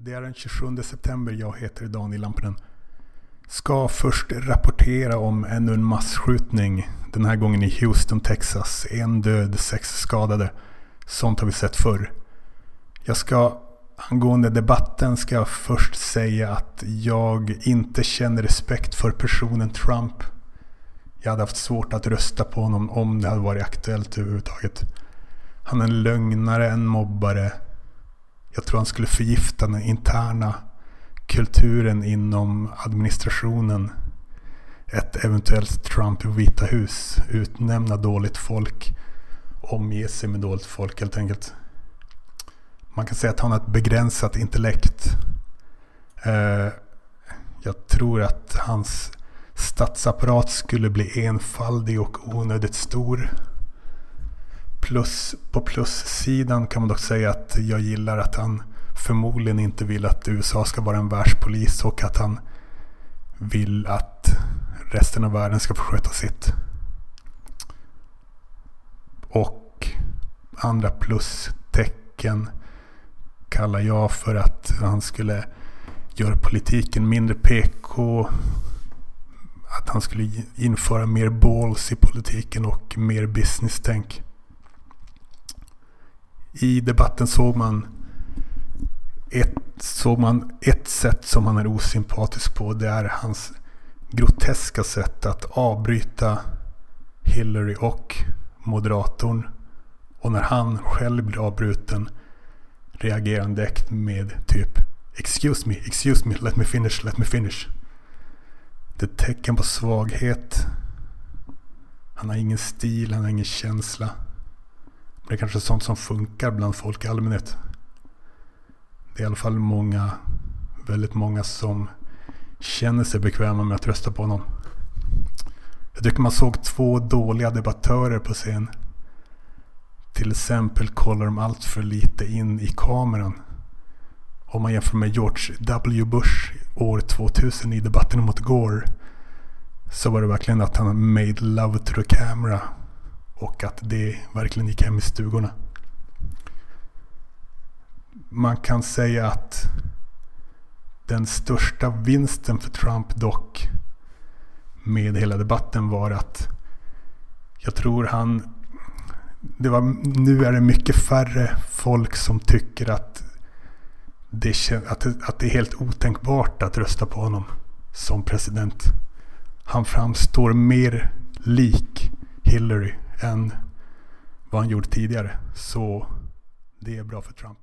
Det är den 27 september. Jag heter Daniel Lampinen. Ska först rapportera om ännu en massskjutning. Den här gången i Houston, Texas. En död, sex skadade. Sånt har vi sett förr. Jag ska angående debatten ska jag först säga att jag inte känner respekt för personen Trump. Jag hade haft svårt att rösta på honom om det hade varit aktuellt överhuvudtaget. Han är en lögnare, en mobbare jag tror han skulle förgifta den interna kulturen inom administrationen. Ett eventuellt Trump i Vita hus. Utnämna dåligt folk. Omge sig med dåligt folk helt enkelt. Man kan säga att han har ett begränsat intellekt. Eh, jag tror att hans statsapparat skulle bli enfaldig och onödigt stor. Plus, på plussidan kan man dock säga att jag gillar att han förmodligen inte vill att USA ska vara en världspolis och att han vill att resten av världen ska få sköta sitt. Och andra plustecken kallar jag för att han skulle göra politiken mindre PK. Att han skulle införa mer balls i politiken och mer business-tänk i debatten såg man ett, såg man ett sätt som han är osympatisk på. Det är hans groteska sätt att avbryta Hillary och moderatorn. Och när han själv blir avbruten reagerar han direkt med typ Excuse me, excuse me, let me finish, let me finish. Det är tecken på svaghet. Han har ingen stil, han har ingen känsla. Det är kanske sånt som funkar bland folk i allmänhet. Det är i alla fall många, väldigt många som känner sig bekväma med att rösta på honom. Jag tycker man såg två dåliga debattörer på scen. Till exempel kollar de allt för lite in i kameran. Om man jämför med George W. Bush år 2000 i debatten mot Gore. Så var det verkligen att han made love to the camera och att det verkligen gick hem i stugorna. Man kan säga att den största vinsten för Trump dock med hela debatten var att jag tror han... Det var, nu är det mycket färre folk som tycker att det, att, att det är helt otänkbart att rösta på honom som president. Han framstår mer lik Hillary än vad han gjort tidigare. Så det är bra för Trump.